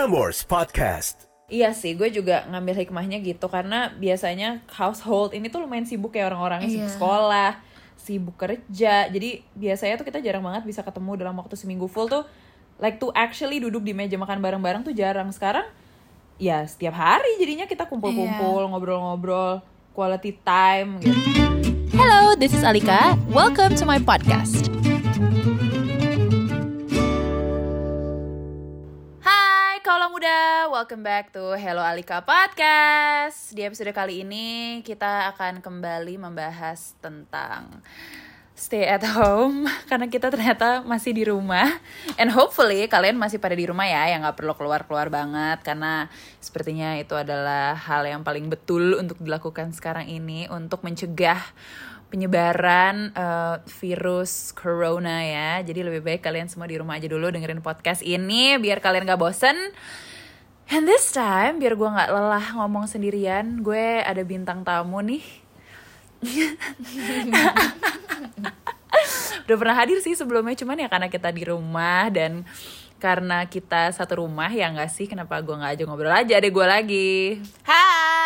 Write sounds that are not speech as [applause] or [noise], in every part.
Prambors Podcast. Iya sih, gue juga ngambil hikmahnya gitu karena biasanya household ini tuh lumayan sibuk ya orang-orang sibuk Iya. sekolah, sibuk kerja. Jadi biasanya tuh kita jarang banget bisa ketemu dalam waktu seminggu full tuh like to actually duduk di meja makan bareng-bareng tuh jarang. Sekarang ya setiap hari jadinya kita kumpul-kumpul, Iya. ngobrol-ngobrol, quality time gitu. Hello, this is Alika. Welcome to my podcast. Muda, welcome back to Hello Alika Podcast Di episode kali ini kita akan kembali membahas tentang stay at home [laughs] Karena kita ternyata masih di rumah And hopefully kalian masih pada di rumah ya Yang gak perlu keluar-keluar banget Karena sepertinya itu adalah hal yang paling betul untuk dilakukan sekarang ini Untuk mencegah penyebaran eh, virus corona ya. Jadi lebih baik kalian semua di rumah aja dulu dengerin podcast ini biar kalian gak bosen. And this time biar gue nggak lelah ngomong sendirian, gue ada bintang tamu nih. [laughs] Udah pernah hadir sih sebelumnya, cuman ya karena kita di rumah dan karena kita satu rumah ya nggak sih? Kenapa gue nggak aja ngobrol aja deh gue lagi? Hai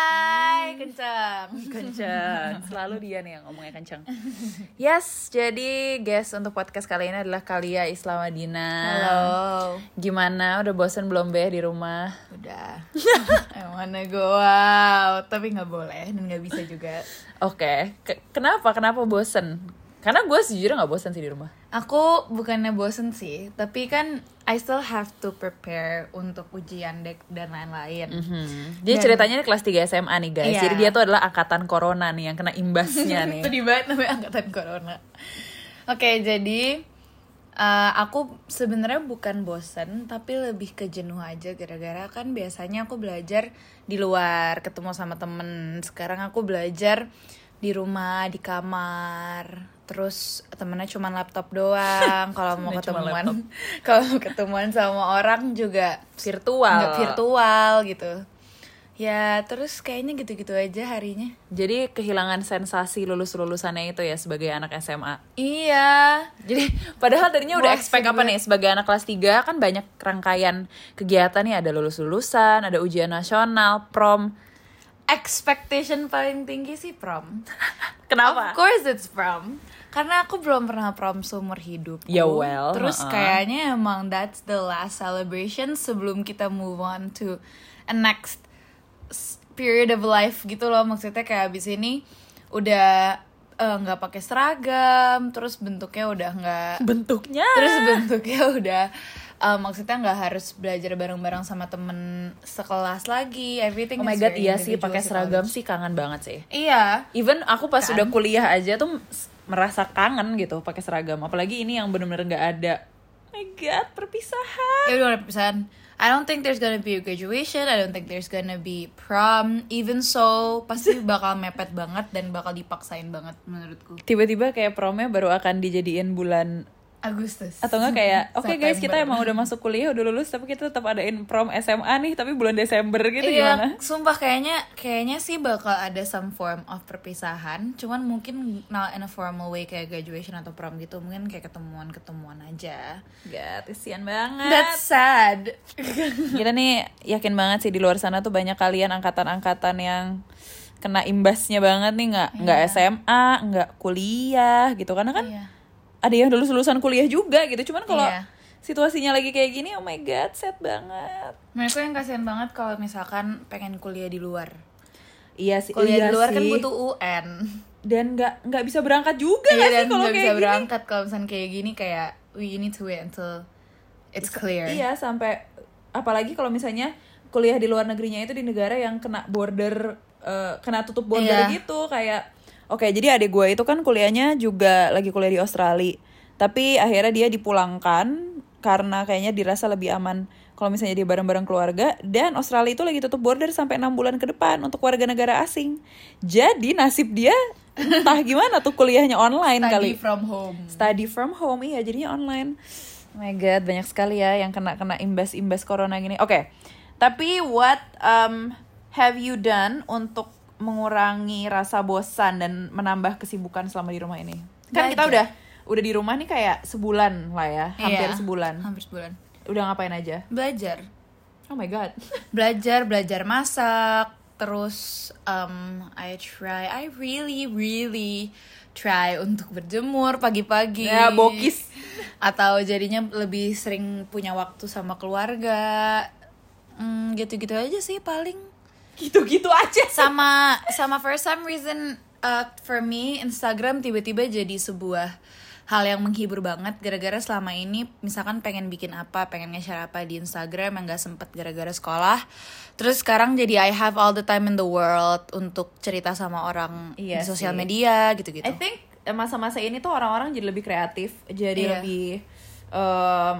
kencang kencang [laughs] selalu dia nih yang ngomongnya kencang [laughs] yes jadi guys untuk podcast kali ini adalah Kalia Islamadina Halo. gimana? Udah bosen belum beh di rumah? Udah. [laughs] Mana gue wow, tapi nggak boleh dan nggak bisa juga. oke. Ke- kenapa? Kenapa bosen? Karena gue sejujurnya nggak bosen sih di rumah. Aku bukannya bosen sih, tapi kan I still have to prepare untuk ujian dek dan lain-lain. Hmm. Jadi Dan- ceritanya ini kelas 3 SMA nih guys. Iya. Jadi dia tuh adalah angkatan corona nih yang kena imbasnya [laughs] nih. Sedih banget namanya angkatan corona. Oke, jadi uh, aku sebenarnya bukan bosen, tapi lebih ke jenuh aja gara-gara kan biasanya aku belajar di luar, ketemu sama temen. Sekarang aku belajar di rumah, di kamar. Terus temennya cuma laptop doang. Kalau mau [laughs] ketemuan, [laughs] kalau mau ketemuan sama orang juga Virtual. nggak virtual gitu. Ya, terus kayaknya gitu-gitu aja harinya. Jadi kehilangan sensasi lulus-lulusannya itu ya sebagai anak SMA. Iya. Jadi padahal tadinya udah Bosen expect apa nih sebagai anak kelas 3 kan banyak rangkaian kegiatan nih ada lulus-lulusan, ada ujian nasional, prom. expectation paling tinggi sih prom. [laughs] Kenapa? Of course it's prom. Karena aku belum pernah prom seumur hidup. Ya well, Terus uh-uh. kayaknya emang that's the last celebration sebelum kita move on to a next period of life gitu loh. Maksudnya kayak abis ini udah eh, nggak pakai seragam, terus bentuknya udah nggak [laughs] Bentuknya. terus bentuknya udah eh, maksudnya nggak harus belajar bareng-bareng sama temen sekelas lagi everything Oh my god, iya sih pakai seragam sih kangen banget sih. iya Even aku pas Kan? udah kuliah aja tuh merasa kangen gitu pakai seragam. Apalagi ini yang bener-bener nggak ada. Oh my god, perpisahan. ya udah perpisahan I don't think there's gonna be a graduation I don't think there's gonna be prom even so pasti [laughs] bakal mepet banget dan bakal dipaksain banget menurutku Tiba-tiba kayak promnya baru akan dijadiin bulan Agustus atau enggak kayak [laughs] oke guys kita emang udah masuk kuliah udah lulus tapi kita tetap adain prom SMA nih tapi bulan Desember gitu iya, gimana? sumpah kayaknya kayaknya sih bakal ada some form of perpisahan, cuman mungkin not in a formal way kayak graduation atau prom gitu, mungkin kayak ketemuan-ketemuan aja. Gak, kesian banget. That's sad. [laughs] Kita nih yakin banget sih di luar sana tuh banyak kalian angkatan-angkatan yang kena imbasnya banget nih nggak nggak SMA nggak kuliah gitu karena kan Iya. Ada yang lulus lulusan kuliah juga gitu cuman kalau Iya. situasinya lagi kayak gini oh my god sad banget Menurutku yang kasihan banget kalau misalkan pengen kuliah di luar. iya sih Kuliah iya di luar kan sih. butuh UN. dan nggak nggak bisa berangkat juga Iya nggak sih kalau kayak bisa gini berangkat kalau misalnya kayak gini kayak we need to wait until it's clear. Iya sampai apalagi kalau misalnya kuliah di luar negerinya itu di negara yang kena border eh, kena tutup border Iya. gitu kayak oke jadi adik gue itu kan kuliahnya juga lagi kuliah di Australia. Tapi akhirnya dia dipulangkan karena kayaknya dirasa lebih aman kalau misalnya dia bareng-bareng keluarga. Dan Australia itu lagi tutup border sampai enam bulan ke depan untuk warga negara asing. Jadi nasib dia entah [laughs] gimana tuh kuliahnya online Study kali. from home. study from home iya jadinya online. Oh my god banyak sekali ya yang kena kena imbas imbas corona gini. Oke tapi what um, have you done untuk mengurangi rasa bosan dan menambah kesibukan selama di rumah ini kan kita Belajar. udah udah di rumah nih kayak sebulan lah ya hampir Iya, sebulan Hampir sebulan. udah ngapain aja Belajar. Oh my god. [laughs] belajar belajar masak terus um, I try I really really try untuk berjemur pagi-pagi Ya, bokis. [laughs] atau jadinya lebih sering punya waktu sama keluarga Hmm, gitu-gitu aja sih paling Gitu-gitu aja. sama sama for some reason uh, for me Instagram tiba-tiba jadi sebuah hal yang menghibur banget gara-gara selama ini misalkan pengen bikin apa pengen nge-share apa di Instagram yang gak sempet gara-gara sekolah terus sekarang jadi I have all the time in the world untuk cerita sama orang Iya di sosial media gitu-gitu I think eh, masa-masa ini tuh orang-orang jadi lebih kreatif, jadi Iya. lebih um,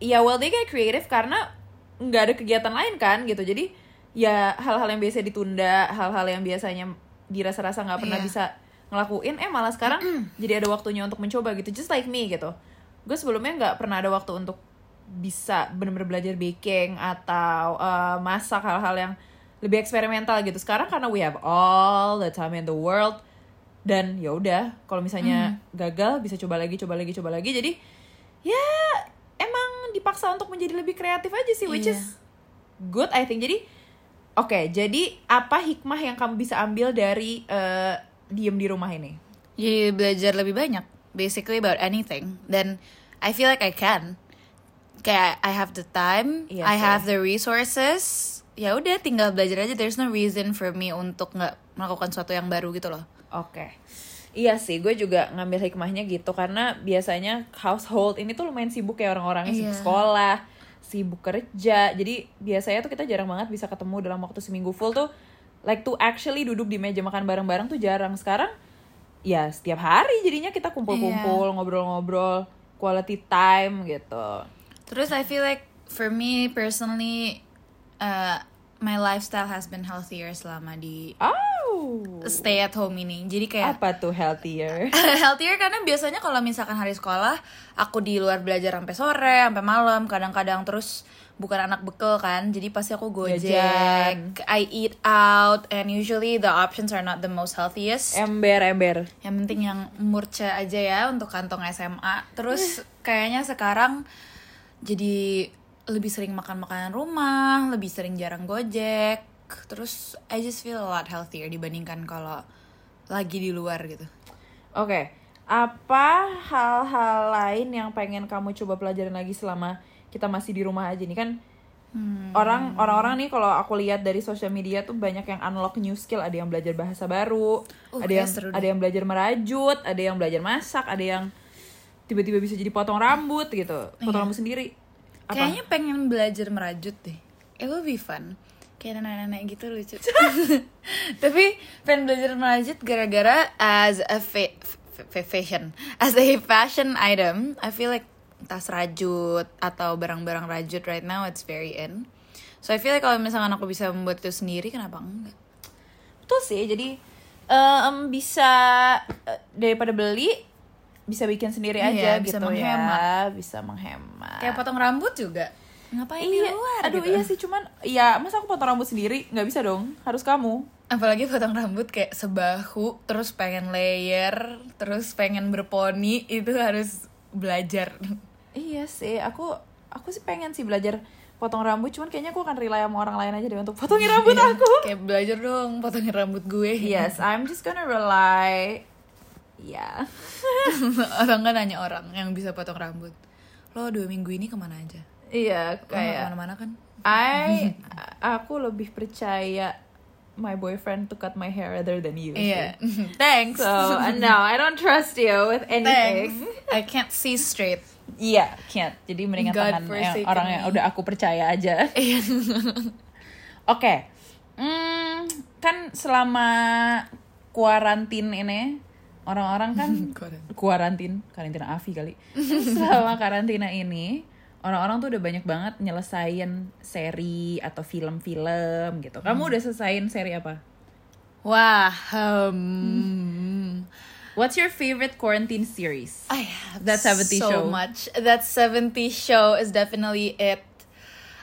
ya well they get creative karena nggak ada kegiatan lain kan gitu. Jadi ya hal-hal yang biasa ditunda, hal-hal yang biasanya dirasa-rasa nggak pernah Iya. bisa ngelakuin, eh malah sekarang jadi ada waktunya untuk mencoba gitu. Just like me gitu. Gue sebelumnya nggak pernah ada waktu untuk bisa bener-bener belajar baking atau uh, masak hal-hal yang lebih eksperimental gitu. Sekarang karena we have all the time in the world dan ya udah kalau misalnya gagal bisa coba lagi coba lagi coba lagi jadi ya emang dipaksa untuk menjadi lebih kreatif aja sih which Iya. is good I think jadi oke jadi apa hikmah yang kamu bisa ambil dari eh, diem di rumah ini? Jadi belajar lebih banyak basically about anything. Dan I feel like I can. Kayak I have the time Iya I have the resources. Ya udah tinggal belajar aja. There's no reason for me untuk nggak melakukan sesuatu yang baru gitu loh. Oke. Iya sih, gue juga ngambil hikmahnya gitu. Karena biasanya household ini tuh lumayan sibuk ya orang-orang yang sibuk Iya. sekolah, sibuk kerja. Jadi biasanya tuh kita jarang banget bisa ketemu dalam waktu seminggu full tuh like to actually duduk di meja makan bareng-bareng tuh jarang. Sekarang ya setiap hari jadinya kita kumpul-kumpul, ngobrol-ngobrol, quality time gitu. terus I feel like for me personally uh, my lifestyle has been healthier selama di Oh. stay at home ini jadi kayak Apa tuh healthier? [laughs] healthier karena biasanya kalau misalkan hari sekolah aku di luar belajar sampai sore sampai malam kadang-kadang terus bukan anak bekel kan jadi pasti aku gojek Jajan. I eat out and usually the options are not the most healthiest ember, ember. yang penting yang murce aja ya untuk kantong SMA terus [laughs] kayaknya sekarang jadi lebih sering makan makanan rumah lebih sering jarang gojek terus I just feel a lot healthier dibandingkan kalau lagi di luar gitu Oke, apa hal-hal lain yang pengen kamu coba pelajarin lagi selama kita masih di rumah aja nih kan? Orang orang-orang nih kalau aku lihat dari sosial media tuh banyak yang unlock new skill, ada yang belajar bahasa baru, Uh, ada kayak yang ada yang belajar merajut, ada yang belajar masak, ada yang tiba-tiba bisa jadi potong rambut gitu, potong Iya. rambut sendiri. Apa? Kayaknya pengen belajar merajut deh. It will be fun. Kayak nenek-nenek gitu lucu. [laughs] Tapi pengen belajar merajut gara-gara as a fa- fa- fa- fashion, as a fashion item, I feel like tas rajut atau barang-barang rajut right now it's very in. So I feel like kalau misalkan aku bisa membuat itu sendiri, kenapa enggak? Betul sih, jadi em, bisa eh, daripada beli bisa bikin sendiri Iya, aja bisa gitu menghemat. ya, bisa menghemat. Kayak potong rambut juga. Ngapain di iya, luar aduh gitu? iya sih cuman ya masa aku potong rambut sendiri nggak bisa dong harus kamu Apalagi potong rambut kayak sebahu, terus pengen layer, terus pengen berponi, itu harus belajar. iya sih aku aku sih pengen sih belajar potong rambut cuman kayaknya aku akan rely sama orang lain aja deh untuk potongin rambut Iya, aku [laughs] Kayak belajar dong, potongin rambut gue. yes I'm just gonna rely ya [laughs] orang kan nanya orang yang bisa potong rambut. Lo dua minggu ini ke mana aja? Iya kayak ke mana-mana kan? I [laughs] aku lebih percaya my boyfriend to cut my hair rather than you. Iya. [laughs] Thanks. so [laughs] uh, no I don't trust you with Thanks. anything I can't see straight. Iya, can't. Jadi mendingan God tangan yang orang yang me. udah aku percaya aja. Iya. Oke, Hmm, kan selama kuarantin ini orang-orang kan Kuarantin. kuarantin, karantina Avi kali. selama karantina ini orang-orang tuh udah banyak banget nyelesain seri atau film-film gitu. Kamu udah selesaiin seri apa? Wah, um, What's your favorite quarantine series? I have That 70 so show. much. That 70 show is definitely it.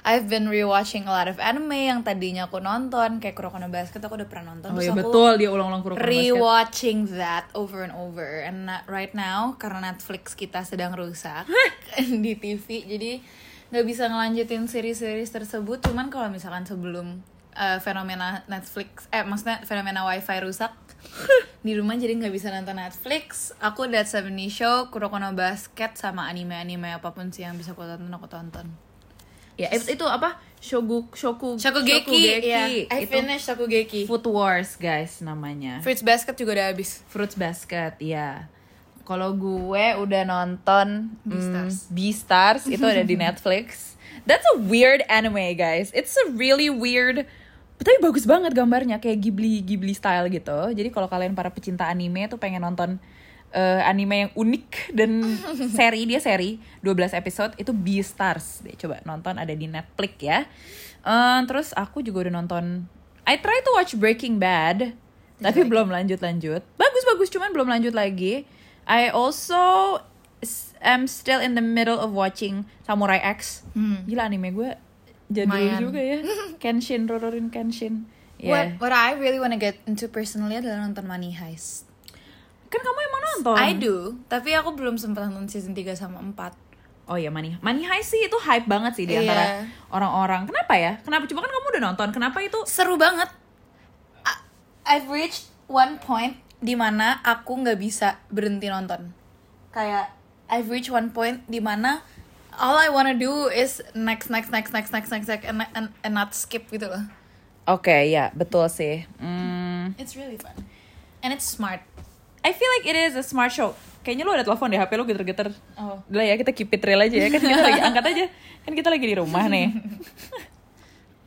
I've been rewatching a lot of anime yang tadinya aku nonton kayak Kuroko no Basket aku udah pernah nonton. Oh iya betul dia ulang-ulang Kuroko no Basket. rewatching that over and over. And right now karena Netflix kita sedang rusak [laughs] di TV jadi nggak bisa ngelanjutin series-series tersebut. Cuman kalau misalkan sebelum eh, fenomena Netflix eh maksudnya fenomena wifi rusak di rumah jadi nggak bisa nonton Netflix aku That 70 Show Kuroko no Basket sama anime-anime apa pun sih yang bisa aku tonton aku tonton Ya itu, itu apa? Shogu Shoku Shokugeki, ya I itu finished Shokugeki Food Wars guys namanya. Fruits Basket juga udah habis Fruits Basket, ya. Kalau gue udah nonton Beastars. mm, Beastars itu ada di [laughs] Netflix. That's a weird anime, guys. It's a really weird tapi bagus banget gambarnya kayak Ghibli Ghibli style gitu. Jadi kalau kalian para pecinta anime tuh pengen nonton eh, anime yang unik dan seri dia seri 12 episode itu Beastars. Deh coba nonton ada di Netflix ya. Eh, terus aku juga udah nonton I try to watch Breaking Bad tapi belum lanjut-lanjut. Bagus-bagus cuman belum lanjut lagi. I also am still in the middle of watching Samurai X. Gila anime gue jadul Lumayan. juga ya. [laughs] Kenshin, Rurouni Kenshin. Ya. What what I really wanna get into personally adalah nonton Money Heist. Kan kamu emang nonton? I do, tapi aku belum sempat nonton season 3 sama 4. Oh iya Money Money Heist sih itu hype banget sih di Iya. antara orang-orang. Kenapa ya? Kenapa? Cuma kan kamu udah nonton. Kenapa itu? Seru banget. I- I've reached one point di mana aku nggak bisa berhenti nonton. Kayak I've reached one point di mana all I wanna do is next next next next next next next and, and, and not skip gitu loh. Oke ya betul sih. Hmm, It's really fun. And it's smart. I feel like it is a smart show. Kayaknya lu ada telepon deh, HP lu geter-geter. Oh. Udah ya kita keep it real aja ya kan kita lagi [laughs] angkat aja kan kita lagi di rumah nih. [laughs]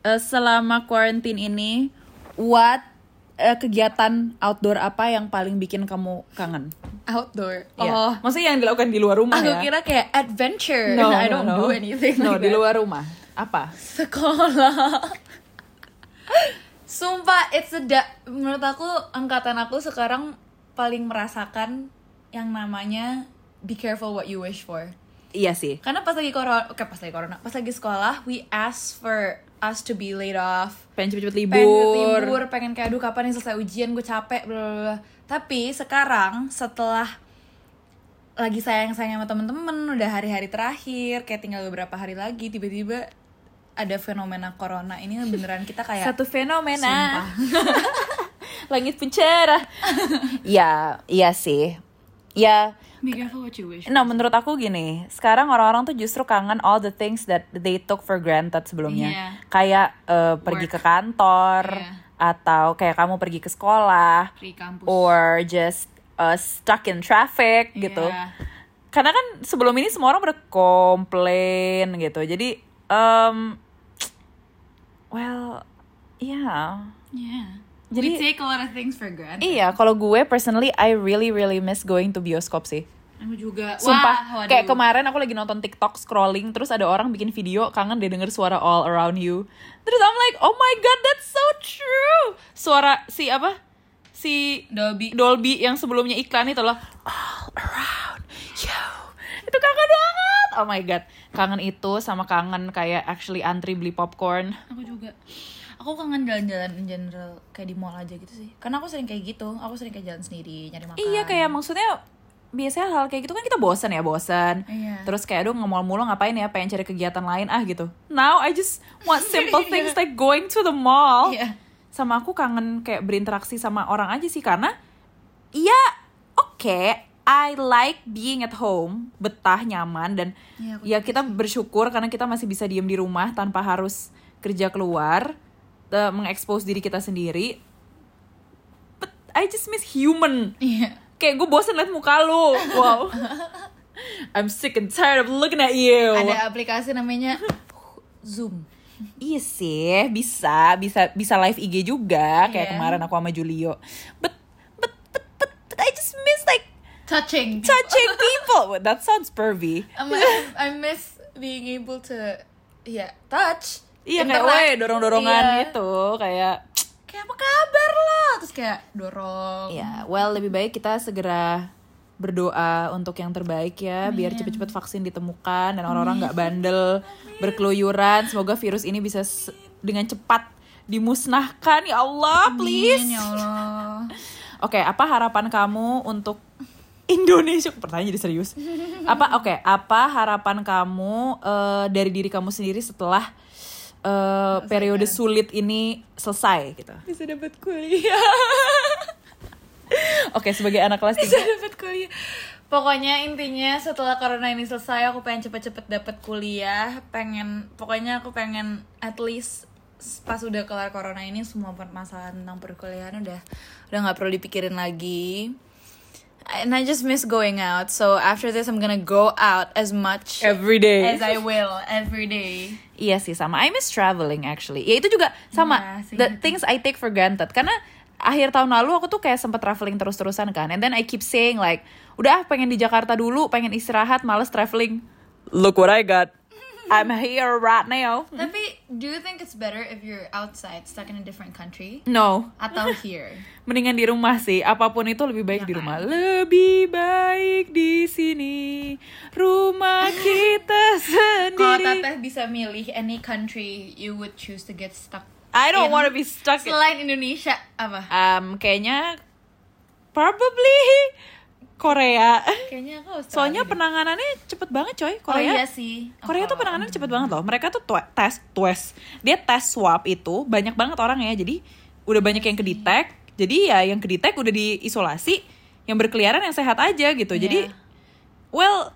Eh, selama quarantine ini, what eh, kegiatan outdoor apa yang paling bikin kamu kangen? Outdoor. Iya. Oh. maksudnya yang dilakukan di luar rumah Aku ya? kira kayak adventure. No, and I no, don't no. do anything No, like di that. luar rumah. Apa? sekolah [laughs] sumpah it's a da- menurut aku angkatan aku sekarang paling merasakan yang namanya be careful what you wish for Iya sih. karena pas lagi corona oke pas lagi corona pas lagi sekolah we ask for us to be laid off Pengen cepet-cepet pengen libur. libur pengen kayak aduh kapan nih selesai ujian gue capek bla bla bla tapi sekarang setelah lagi sayang sayang sama temen-temen udah hari-hari terakhir kayak tinggal beberapa hari lagi tiba-tiba ada fenomena corona ini beneran kita kayak Satu fenomena. [laughs] Langit pencerah. ya, iya sih. Ya, be careful what you wish Nah, menurut aku gini, sekarang orang-orang tuh justru kangen all the things that they took for granted sebelumnya. Iya. Kayak eh, pergi Work. ke kantor Iya. atau kayak kamu pergi ke sekolah kampus or just uh, stuck in traffic gitu. Iya. Karena kan sebelum ini semua orang berkomplain gitu. Jadi um, well, yeah. yeah Jadi- we take a lot of things for granted Iya, kalau gue personally I really really miss going to bioskop sih. aku juga Sumpah, Wah, kayak waduh. kemarin aku lagi nonton TikTok scrolling, terus ada orang bikin video kangen dia denger suara all around you. Terus I'm like, oh my god, that's so true. Suara si apa? Si Dolby Dolby yang sebelumnya iklan itu loh, all around you. Itu kangen banget. Oh my god, kangen itu sama kangen kayak actually antri beli popcorn. aku juga aku kangen jalan-jalan in general kayak di mall aja gitu sih. Karena aku sering kayak gitu aku sering kayak jalan sendiri nyari makan. Iya kayak maksudnya biasanya hal kayak gitu kan kita bosan ya bosan Iya. terus kayak aduh ngemol mulu ngapain ya pengen cari kegiatan lain ah gitu. Now I just want simple [laughs] things like going to the mall. Iya. sama aku kangen kayak berinteraksi sama orang aja sih karena iya oke I like being at home betah nyaman dan Iya, aku ya kita bersyukur karena kita masih bisa diem di rumah tanpa harus kerja keluar eh, mengekspos diri kita sendiri but I just miss human. Iya. Kayak gue bosen liat muka lu. Wow. [laughs] I'm sick and tired of looking at you. Ada aplikasi namanya Zoom. Iya sih bisa bisa bisa live IG juga kayak Iya. kemarin aku sama Julio. But but but but, but I just miss like touching touching people. That sounds pervy. I miss, I miss being able to ya touch iya kayak weh dorong-dorongan Iya. gitu. Kayak kayak apa kabar lo? Terus kayak dorong. Ya well lebih baik kita segera berdoa untuk yang terbaik ya biar cepet-cepet vaksin ditemukan dan orang-orang nggak bandel berkeluyuran. Semoga virus ini bisa dengan cepat dimusnahkan. Ya Allah please. Amin, ya Allah. [laughs] Oke apa harapan kamu untuk Indonesia? Pertanyaan jadi serius. Apa oke apa harapan kamu eh, dari diri kamu sendiri setelah eh, periode sulit ini selesai gitu. Bisa dapat kuliah. [laughs] Oke sebagai anak kelas bisa 3 dapat kuliah. Pokoknya intinya setelah corona ini selesai aku pengen cepet-cepet dapat kuliah. Pengen pokoknya aku pengen at least pas udah kelar corona ini semua permasalahan tentang perkuliahan udah udah nggak perlu dipikirin lagi. And I just miss going out. So after this I'm gonna go out as much every day. as I will every day Iya sih sama. I miss traveling actually. Ya itu juga sama. Sih. the things I take for granted. Karena akhir tahun lalu aku tuh kayak sempet traveling terus-terusan kan. And then I keep saying like, udah ah, pengen di Jakarta dulu, pengen istirahat, males traveling. Look what I got. I'm here right now. tapi do you think it's better if you're outside stuck in a different country No. atau [laughs] here Mendingan di rumah sih. Apa pun itu lebih baik Ya di kan? rumah. Lebih baik di sini. Rumah [laughs] kita Kalau sendiri. teteh bisa milih any country you would choose to get stuck. I don't in- want to be stuck. in- Selain Indonesia apa? Um, kayaknya probably Korea. Kayaknya aku Australia. Soalnya deh. penanganannya cepet banget coy Oh Korea. iya sih. Korea tuh Apa- penanganannya cepet banget loh. Mereka tuh tes tes dia tes swab itu banyak banget orang ya. Jadi udah banyak yang kedetek. Jadi ya yang kedetek udah diisolasi. Yang berkeliaran yang sehat aja gitu. Jadi Iya. well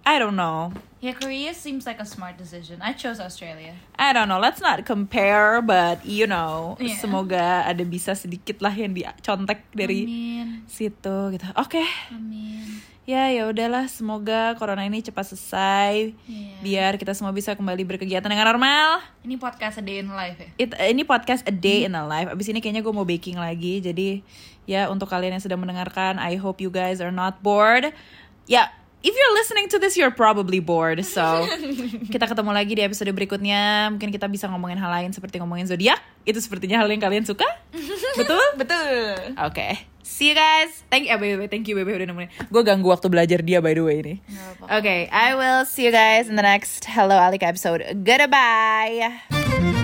I don't know. Ya Korea seems like a smart decision. I chose Australia. I don't know. Let's not compare, but you know, Iya. semoga ada bisa sedikit lah yang dicontek dari Amin. situ gitu. Oke. Amin. Ya ya udahlah, semoga corona ini cepat selesai. Iya. Biar kita semua bisa kembali berkegiatan dengan normal. Ini podcast a day in life ya. It, ini podcast a day in a life. Abis ini kayaknya gue mau baking lagi. Jadi ya untuk kalian yang sedang mendengarkan, I hope you guys are not bored. Ya, if you're listening to this, you're probably bored. So [laughs] kita ketemu lagi di episode berikutnya. Mungkin kita bisa ngomongin hal lain seperti ngomongin zodiak. Itu sepertinya hal yang kalian suka. [laughs] Betul? Betul. Oke. See you guys. Thank you, by the way. Thank you, Bebe udah nemenin. Gue ganggu waktu belajar dia by the way ini. Apa-apa. Okay, I will see you guys in the next Hello Alika episode. Goodbye.